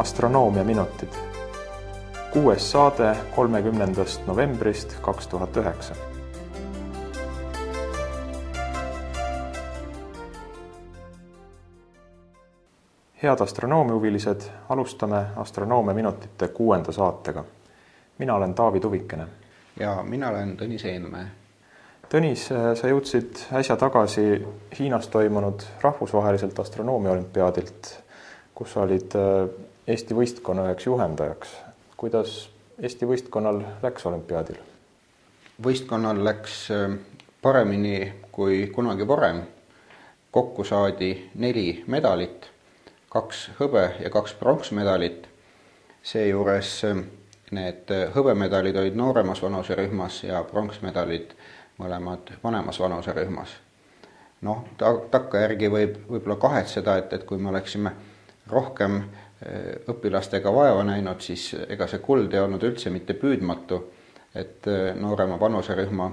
astronoomiaminutid. kuues saade kolmekümnendast novembrist kaks tuhat üheksa. head astronoomiahuvilised, alustame astronoomiaminutite kuuenda saatega. mina olen Taavi Tuvikene. ja mina olen Tõnis Eenmäe Tõnis, sa jõudsid äsja tagasi Hiinas toimunud rahvusvaheliselt astronoomiaolümpiaadilt, kus olid äh, Eesti võistkonna üheks juhendajaks. kuidas Eesti võistkonnal läks olümpiaadil? võistkonnal läks äh, paremini kui kunagi varem. kokku saadi neli medalit, kaks hõbe- ja kaks pronksmedalit. seejuures äh, need hõbemedalid olid nooremas vanuserühmas ja pronksmedalid mõlemad vanemas vanuserühmas. noh, ta, takkajärgi võib võib-olla kahetseda, et, et kui me oleksime rohkem õpilastega vaeva näinud, siis ega see kuld ei olnud üldse mitte püüdmatu, et eh, noorema vanuserühma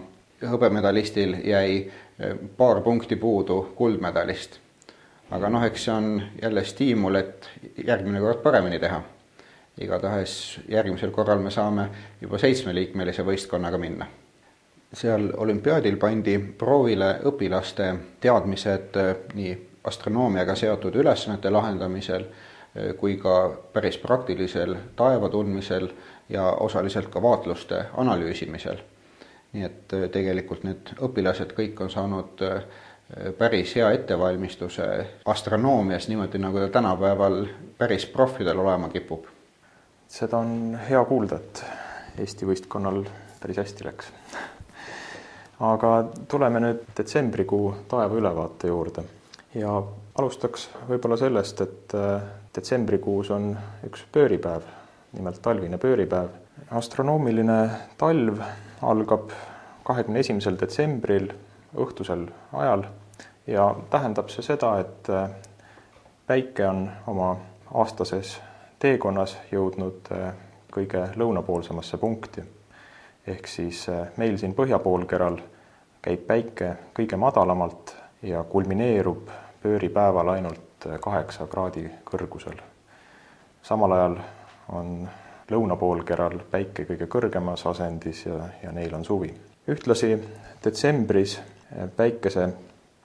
hõbemedalistil jäi eh, paar punkti puudu kuldmedalist. aga noh, eks see on jälle stiimul, et järgmine kord paremini teha. igatahes järgmisel korral me saame juba seitsmeliikmelise võistkonnaga minna seal olümpiaadil pandi proovile õpilaste teadmised nii astronoomiaga seotud ülesannete lahendamisel kui ka päris praktilisel taeva tundmisel ja osaliselt ka vaatluste analüüsimisel. nii et äh, tegelikult need õpilased kõik on saanud päris hea ettevalmistuse astronoomias, niimoodi nagu ta tänapäeval päris profidel olema kipub. seda on hea kuulda, et Eesti võistkonnal päris hästi läks aga tuleme nüüd detsembrikuu taevaülevaate juurde ja alustaks võib-olla sellest, et äh, detsembrikuus on üks pööripäev, nimelt talvine pööripäev. astronoomiline talv algab kahekümne esimesel detsembril õhtusel ajal ja tähendab see seda, et äh, päike on oma aastases teekonnas jõudnud äh, kõige lõunapoolsemasse punkti ehk siis meil siin põhjapoolkeral käib päike kõige madalamalt ja kulmineerub pööripäeval ainult äh, kaheksa kraadi kõrgusel. samal ajal on lõunapoolkeral päike kõige kõrgemas asendis ja, ja neil on suvi. ühtlasi detsembris äh, päikese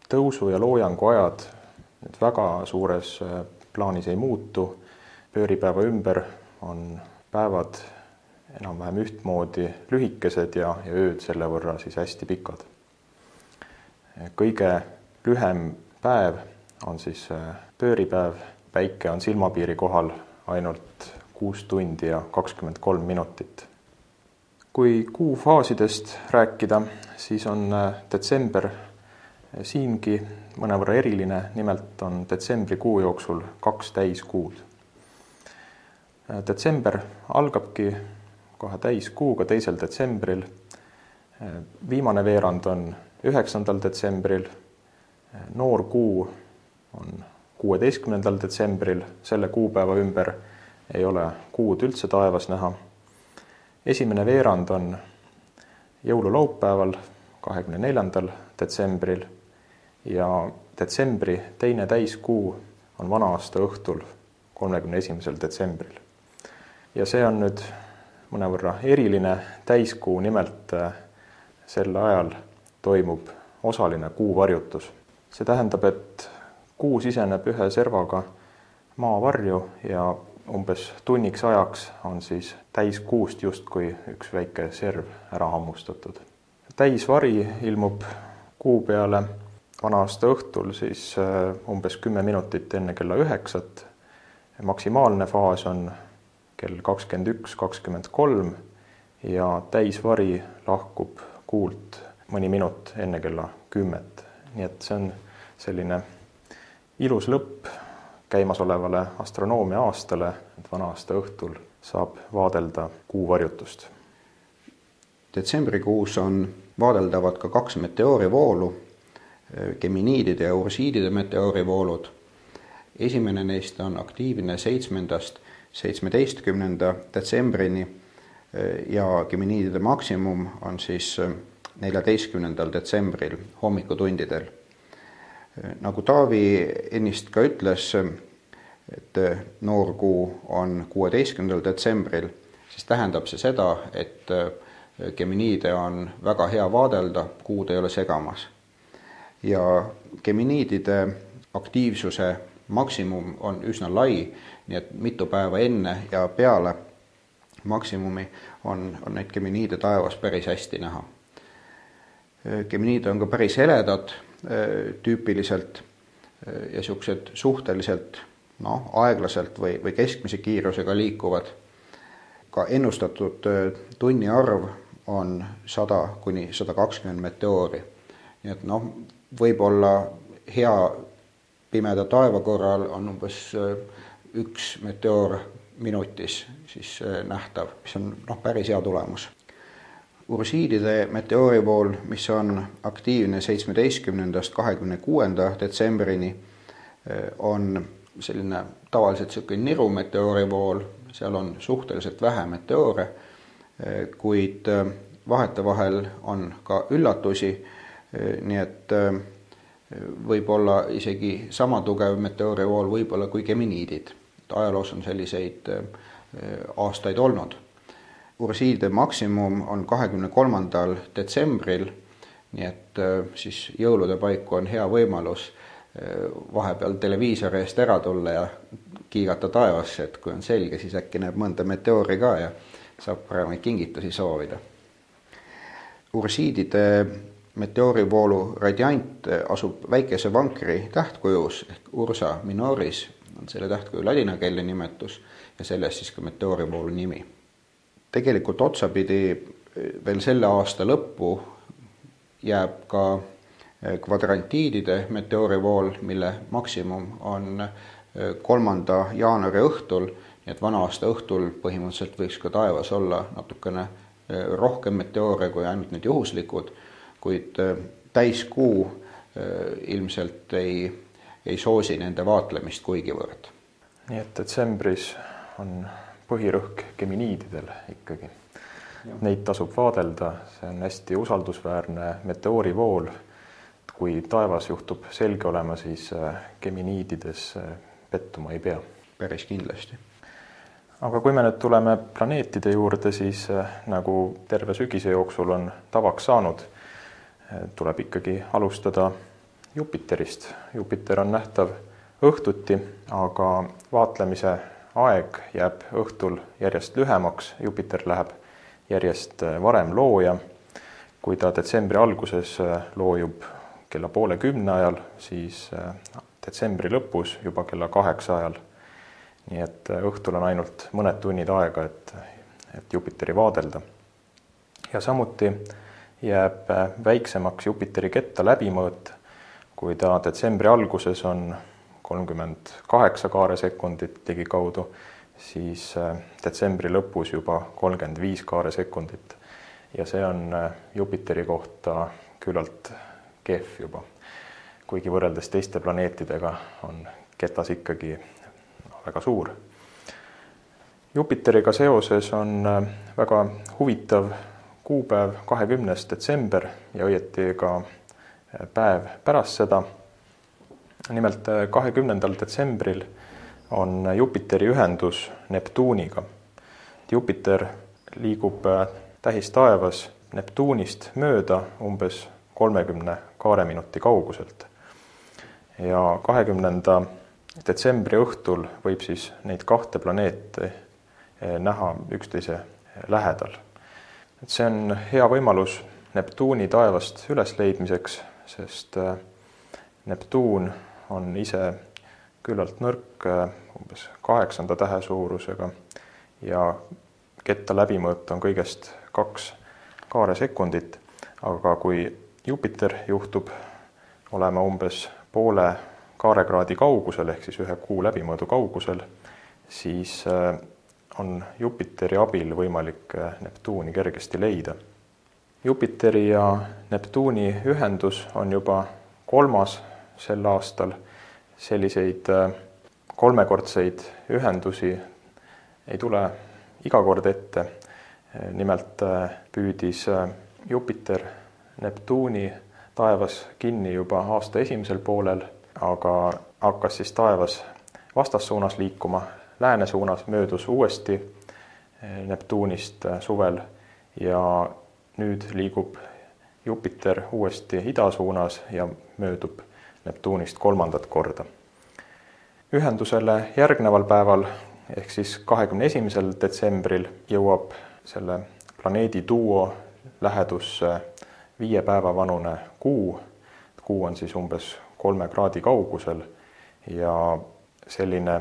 tõusu ja loojangu ajad nüüd väga suures plaanis ei muutu, pööripäeva ümber on päevad enam-vähem ühtmoodi lühikesed ja, ja ööd selle võrra siis hästi pikad. kõige lühem päev on siis äh, pööripäev, päike on silmapiiri kohal ainult kuus tundi ja kakskümmend kolm minutit. kui kuu faasidest rääkida, siis on äh, detsember äh, siingi mõnevõrra eriline, nimelt on detsembrikuu jooksul kaks täiskuud. detsember algabki kohe täiskuuga, teisel detsembril. viimane veerand on üheksandal detsembril. Noor kuu on kuueteistkümnendal detsembril, selle kuupäeva ümber ei ole kuud üldse taevas näha. esimene veerand on jõululaupäeval, kahekümne neljandal detsembril ja detsembri teine täiskuu on vana-aasta õhtul, kolmekümne esimesel detsembril. ja see on nüüd mõnevõrra eriline täiskuu, nimelt äh, sel ajal toimub osaline kuuvarjutus. See tähendab, et kuu siseneb ühe servaga maavarju ja umbes tunniks ajaks on siis täiskuust justkui üks väike serv ära hammustatud. täisvari ilmub kuu peale vana-aasta õhtul siis äh, umbes kümme minutit enne kella üheksat. maksimaalne faas on kell kakskümmend üks, kakskümmend kolm ja täisvari lahkub kuult mõni minut enne kella kümmet. nii et see on selline ilus lõpp käimasolevale astronoomia aastale, et vana-aasta õhtul saab vaadelda kuuvarjutust. detsembrikuus on vaadeldavad ka kaks meteoorivoolu, geminiidide ja ursiidide meteoorivoolud. esimene neist on aktiivne seitsmendast seitsmeteistkümnenda detsembrini ja Geminiidide maksimum on siis neljateistkümnendal detsembril hommikutundidel. Nagu Taavi ennist ka ütles, et noor kuu on kuueteistkümnendal detsembril, siis tähendab see seda, et Geminiide on väga hea vaadelda, kuud ei ole segamas. ja Geminiidide aktiivsuse maksimum on üsna lai, nii et mitu päeva enne ja peale maksimumi on, on neid Geminiide taevas päris hästi näha. Geminiid on ka päris heledad tüüpiliselt ja niisugused suhteliselt noh, aeglaselt või, või keskmise kiirusega liikuvad. ka ennustatud tunni arv on sada kuni sada kakskümmend meteoori. nii et noh, võib-olla hea pimeda taeva korral on umbes üks meteoor minutis siis nähtav, mis on noh, päris hea tulemus. Ursiidide meteoorivool, mis on aktiivne seitsmeteistkümnendast kahekümne kuuenda detsembrini, on selline tavaliselt niisugune niru meteoorivool, seal on suhteliselt vähe meteoore, kuid vahetevahel on ka üllatusi, nii et võib olla isegi sama tugev meteoorivool võib-olla kui geminiidid. ajaloos on selliseid aastaid olnud. Ursiide maksimum on kahekümne kolmandal detsembril, nii et siis jõulude paiku on hea võimalus vahepeal televiisori eest ära tulla ja kiigata taevasse, et kui on selge, siis äkki näeb mõnda meteoori ka ja saab paremaid kingitusi soovida. Ursiidide meteoorivoolu radiant asub väikese vankri tähtkujus ehk Ursa minoris on selle tähtkuju ladinakeelne nimetus ja sellest siis ka meteoorivoolu nimi. Tegelikult otsapidi veel selle aasta lõppu jääb ka kvadrantiidide meteoorivool, mille maksimum on kolmanda jaanuari õhtul, nii et vana-aasta õhtul põhimõtteliselt võiks ka taevas olla natukene rohkem meteoore kui ainult need juhuslikud, kuid täiskuu ilmselt ei, ei soosi nende vaatlemist kuigivõrd. nii et detsembris on põhirõhk geminiididel ikkagi. Neid tasub vaadelda, see on hästi usaldusväärne meteoorivool. kui taevas juhtub selge olema, siis geminiidides pettuma ei pea. päris kindlasti. aga kui me nüüd tuleme planeetide juurde, siis nagu terve sügise jooksul on tavaks saanud, tuleb ikkagi alustada Jupiterist. Jupiter on nähtav õhtuti, aga vaatlemise aeg jääb õhtul järjest lühemaks, Jupiter läheb järjest varem looja. kui ta detsembri alguses loojub kella poole kümne ajal, siis detsembri lõpus juba kella kaheksa ajal. nii et õhtul on ainult mõned tunnid aega, et, et Jupiteri vaadelda. ja samuti jääb väiksemaks Jupiteri ketta läbimõõt, kui ta detsembri alguses on kolmkümmend kaheksa kaaresekundit ligikaudu, siis detsembri lõpus juba kolmkümmend viis kaaresekundit. ja see on Jupiteri kohta küllalt kehv juba. kuigi võrreldes teiste planeetidega on ketas ikkagi väga suur. Jupiteriga seoses on väga huvitav kuupäev, kahekümnes detsember ja õieti ka päev pärast seda nimelt äh, kahekümnendal detsembril on Jupiteri ühendus Neptuuniga. Jupiter liigub äh, tähistaevas Neptuunist mööda umbes kolmekümne kaareminuti kauguselt. ja kahekümnenda detsembri õhtul võib siis neid kahte planeeti äh, näha üksteise lähedal. et see on hea võimalus Neptuuni taevast ülesleidmiseks, sest Neptuun on ise küllalt nõrk, umbes kaheksanda tähe suurusega ja ketta läbimõõt on kõigest kaks kaaresekundit, aga kui Jupiter juhtub olema umbes poole kaarekraadi kaugusel ehk siis ühe kuu läbimõõdu kaugusel, siis äh, on Jupiteri abil võimalik äh, Neptuuni kergesti leida. Jupiteri ja Neptuuni ühendus on juba kolmas sel aastal. selliseid äh, kolmekordseid ühendusi ei tule iga kord ette. nimelt äh, püüdis äh, Jupiter Neptuuni taevas kinni juba aasta esimesel poolel, aga hakkas siis taevas vastassuunas liikuma, lääne suunas möödus uuesti Neptuunist suvel ja nüüd liigub Jupiter uuesti ida suunas ja möödub Neptuunist kolmandat korda. ühendusele järgneval päeval ehk siis kahekümne esimesel detsembril jõuab selle planeedi duo lähedusse viie päeva vanune Kuu. Kuu on siis umbes kolme kraadi kaugusel ja selline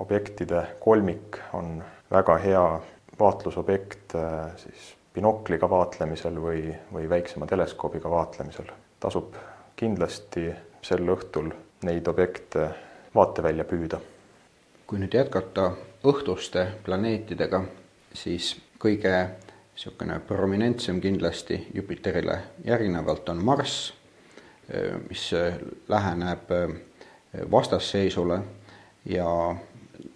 objektide kolmik on väga hea vaatlusobjekt äh, siis binokliga vaatlemisel või, või väiksema teleskoobiga vaatlemisel. tasub kindlasti sel õhtul neid objekte vaatevälja püüda. kui nüüd jätkata õhtuste planeetidega, siis kõige niisugune prominentsem kindlasti Jupiterile järgnevalt on Marss, mis läheneb vastasseisule ja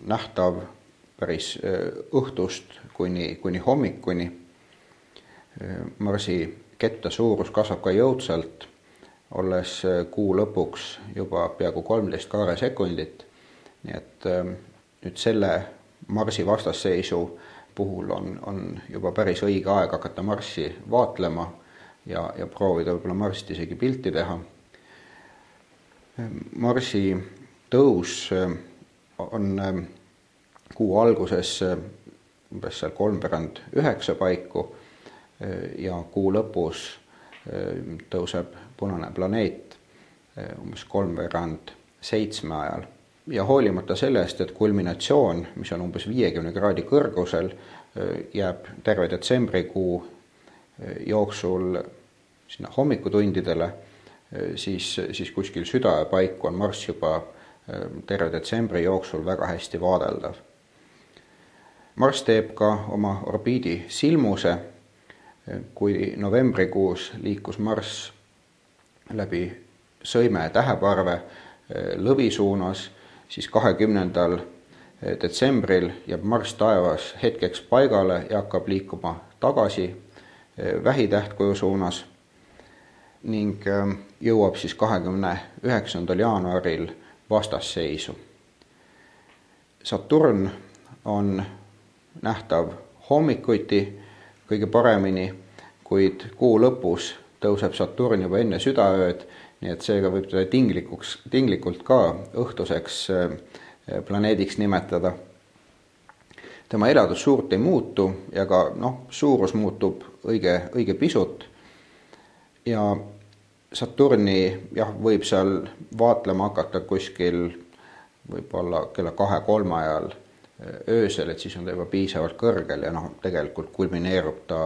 nähtav päris õhtust kuni, kuni hommikuni. Marsi ketta suurus kasvab ka jõudsalt, olles kuu lõpuks juba peaaegu kolmteist kaaresekundit. nii et nüüd selle Marsi vastasseisu puhul on, on juba päris õige aeg hakata Marssi vaatlema ja, ja proovida võib-olla Marsist isegi pilti teha. Marsi tõus äh, on äh, kuu alguses äh, umbes seal kolmveerand üheksa paiku ja kuu lõpus tõuseb punane planeet umbes kolmveerand seitsme ajal ja hoolimata sellest, et kulminatsioon, mis on umbes viiekümne kraadi kõrgusel, jääb terve detsembrikuu jooksul sinna hommikutundidele, siis, siis kuskil südaöö paiku on Marss juba terve detsembri jooksul väga hästi vaadeldav. Marss teeb ka oma orbiidi silmuse, kui novembrikuus liikus Marss läbi sõime täheparve lõvi suunas siis kahekümnendal eh, detsembril jääb Marss taevas hetkeks paigale ja hakkab liikuma tagasi eh, vähitähtkuju suunas ning eh, jõuab siis kahekümne üheksandal jaanuaril vastasseisu. Saturn on nähtav hommikuti kõige paremini, kuid kuu lõpus tõuseb Saturn juba enne südaööd nii et seega võib teda tinglikuks, tinglikult ka õhtuseks äh, planeediks nimetada. tema eladus suurt ei muutu ja ka noh, suurus muutub õige, õige pisut. ja Saturni jah, võib seal vaatlema hakata kuskil võib-olla kella kahe-kolme ajal äh, öösel, et siis on ta juba piisavalt kõrgel ja noh, tegelikult kulmineerub ta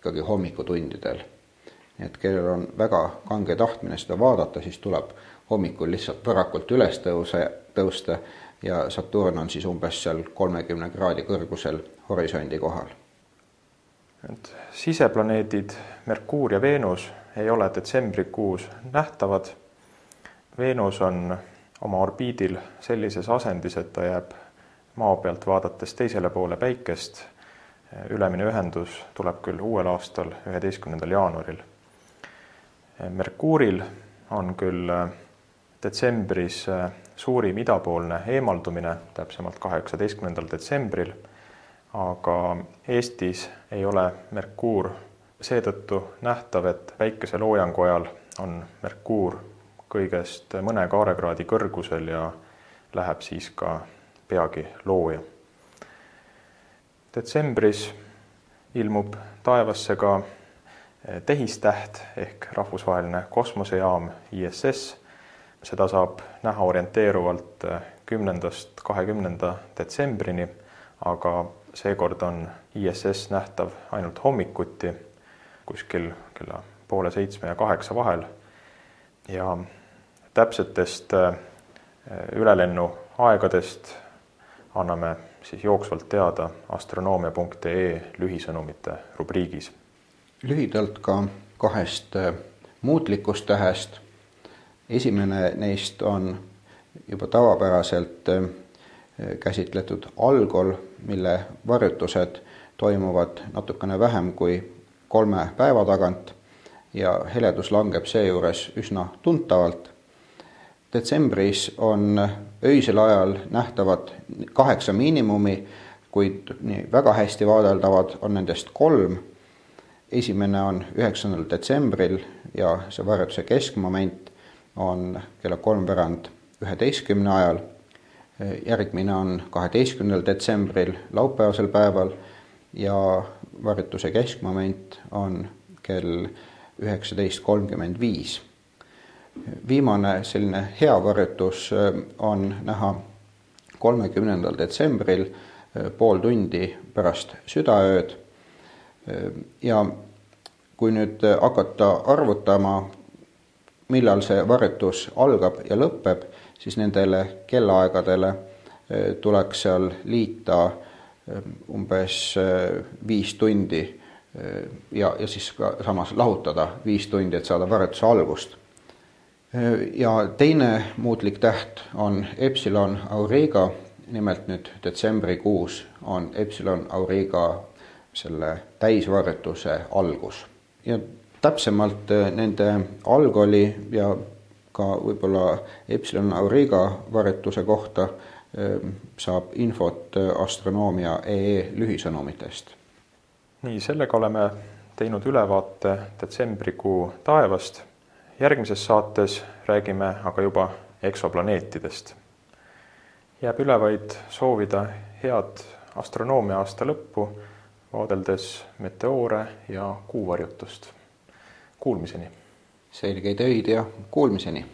ikkagi hommikutundidel nii et kellel on väga kange tahtmine seda vaadata, siis tuleb hommikul lihtsalt varakult üles tõuse, tõusta ja Saturn on siis umbes seal kolmekümne kraadi kõrgusel horisondi kohal. et siseplaneedid Merkuur ja Veenus ei ole detsembrikuus nähtavad. Veenus on oma orbiidil sellises asendis, et ta jääb maa pealt vaadates teisele poole Päikest. ülemine ühendus tuleb küll uuel aastal, üheteistkümnendal jaanuaril Merkuuril on küll äh, detsembris äh, suurim idapoolne eemaldumine, täpsemalt kaheksateistkümnendal detsembril, aga Eestis ei ole Merkuur seetõttu nähtav, et väikese loojangu ajal on Merkuur kõigest mõne kaarekraadi kõrgusel ja läheb siis ka peagi looja. detsembris ilmub taevasse ka tehistäht ehk rahvusvaheline kosmosejaam ISS. seda saab näha orienteeruvalt äh, kümnendast kahekümnenda detsembrini, aga seekord on ISS nähtav ainult hommikuti kuskil kella poole seitsme ja kaheksa vahel. ja täpsetest äh, ülelennu aegadest anname siis jooksvalt teada astronoomia.ee lühisõnumite rubriigis lühidalt ka kahest äh, muutlikust tähest. esimene neist on juba tavapäraselt äh, käsitletud algol, mille varjutused toimuvad natukene vähem kui kolme päeva tagant ja heledus langeb seejuures üsna tuntavalt. detsembris on öisel ajal nähtavad kaheksa miinimumi, kuid nii väga hästi vaadeldavad on nendest kolm. Esimene on üheksandal detsembril ja see varjutuse keskmoment on kella kolmveerand üheteistkümne ajal. järgmine on kaheteistkümnendal detsembril, laupäevasel päeval ja varjutuse keskmoment on kell üheksateist kolmkümmend viis viimane selline hea varjutus äh, on näha kolmekümnendal detsembril äh, pool tundi pärast südaööd. Äh, ja kui nüüd hakata arvutama, millal see varjutus algab ja lõpeb, siis nendele kellaaegadele tuleks seal liita umbes viis tundi ja, ja siis ka samas lahutada viis tundi, et saada varjutuse algust. Ja teine muutlik täht on Epsilon Auriga, nimelt nüüd detsembrikuus on Epsilon Auriga selle täisvarjutuse algus. ja täpsemalt äh, nende algoli ja ka võib-olla Epsilon Auriga varjutuse kohta äh, saab infot äh, astronoomia EE lühisõnumitest. nii, sellega oleme teinud ülevaate detsembrikuu taevast järgmises saates räägime aga juba eksoplaneetidest. jääb üle vaid soovida head astronoomia aasta lõppu, vaadeldes meteoore ja kuuvarjutust. Kuulmiseni! selgeid öid ja kuulmiseni!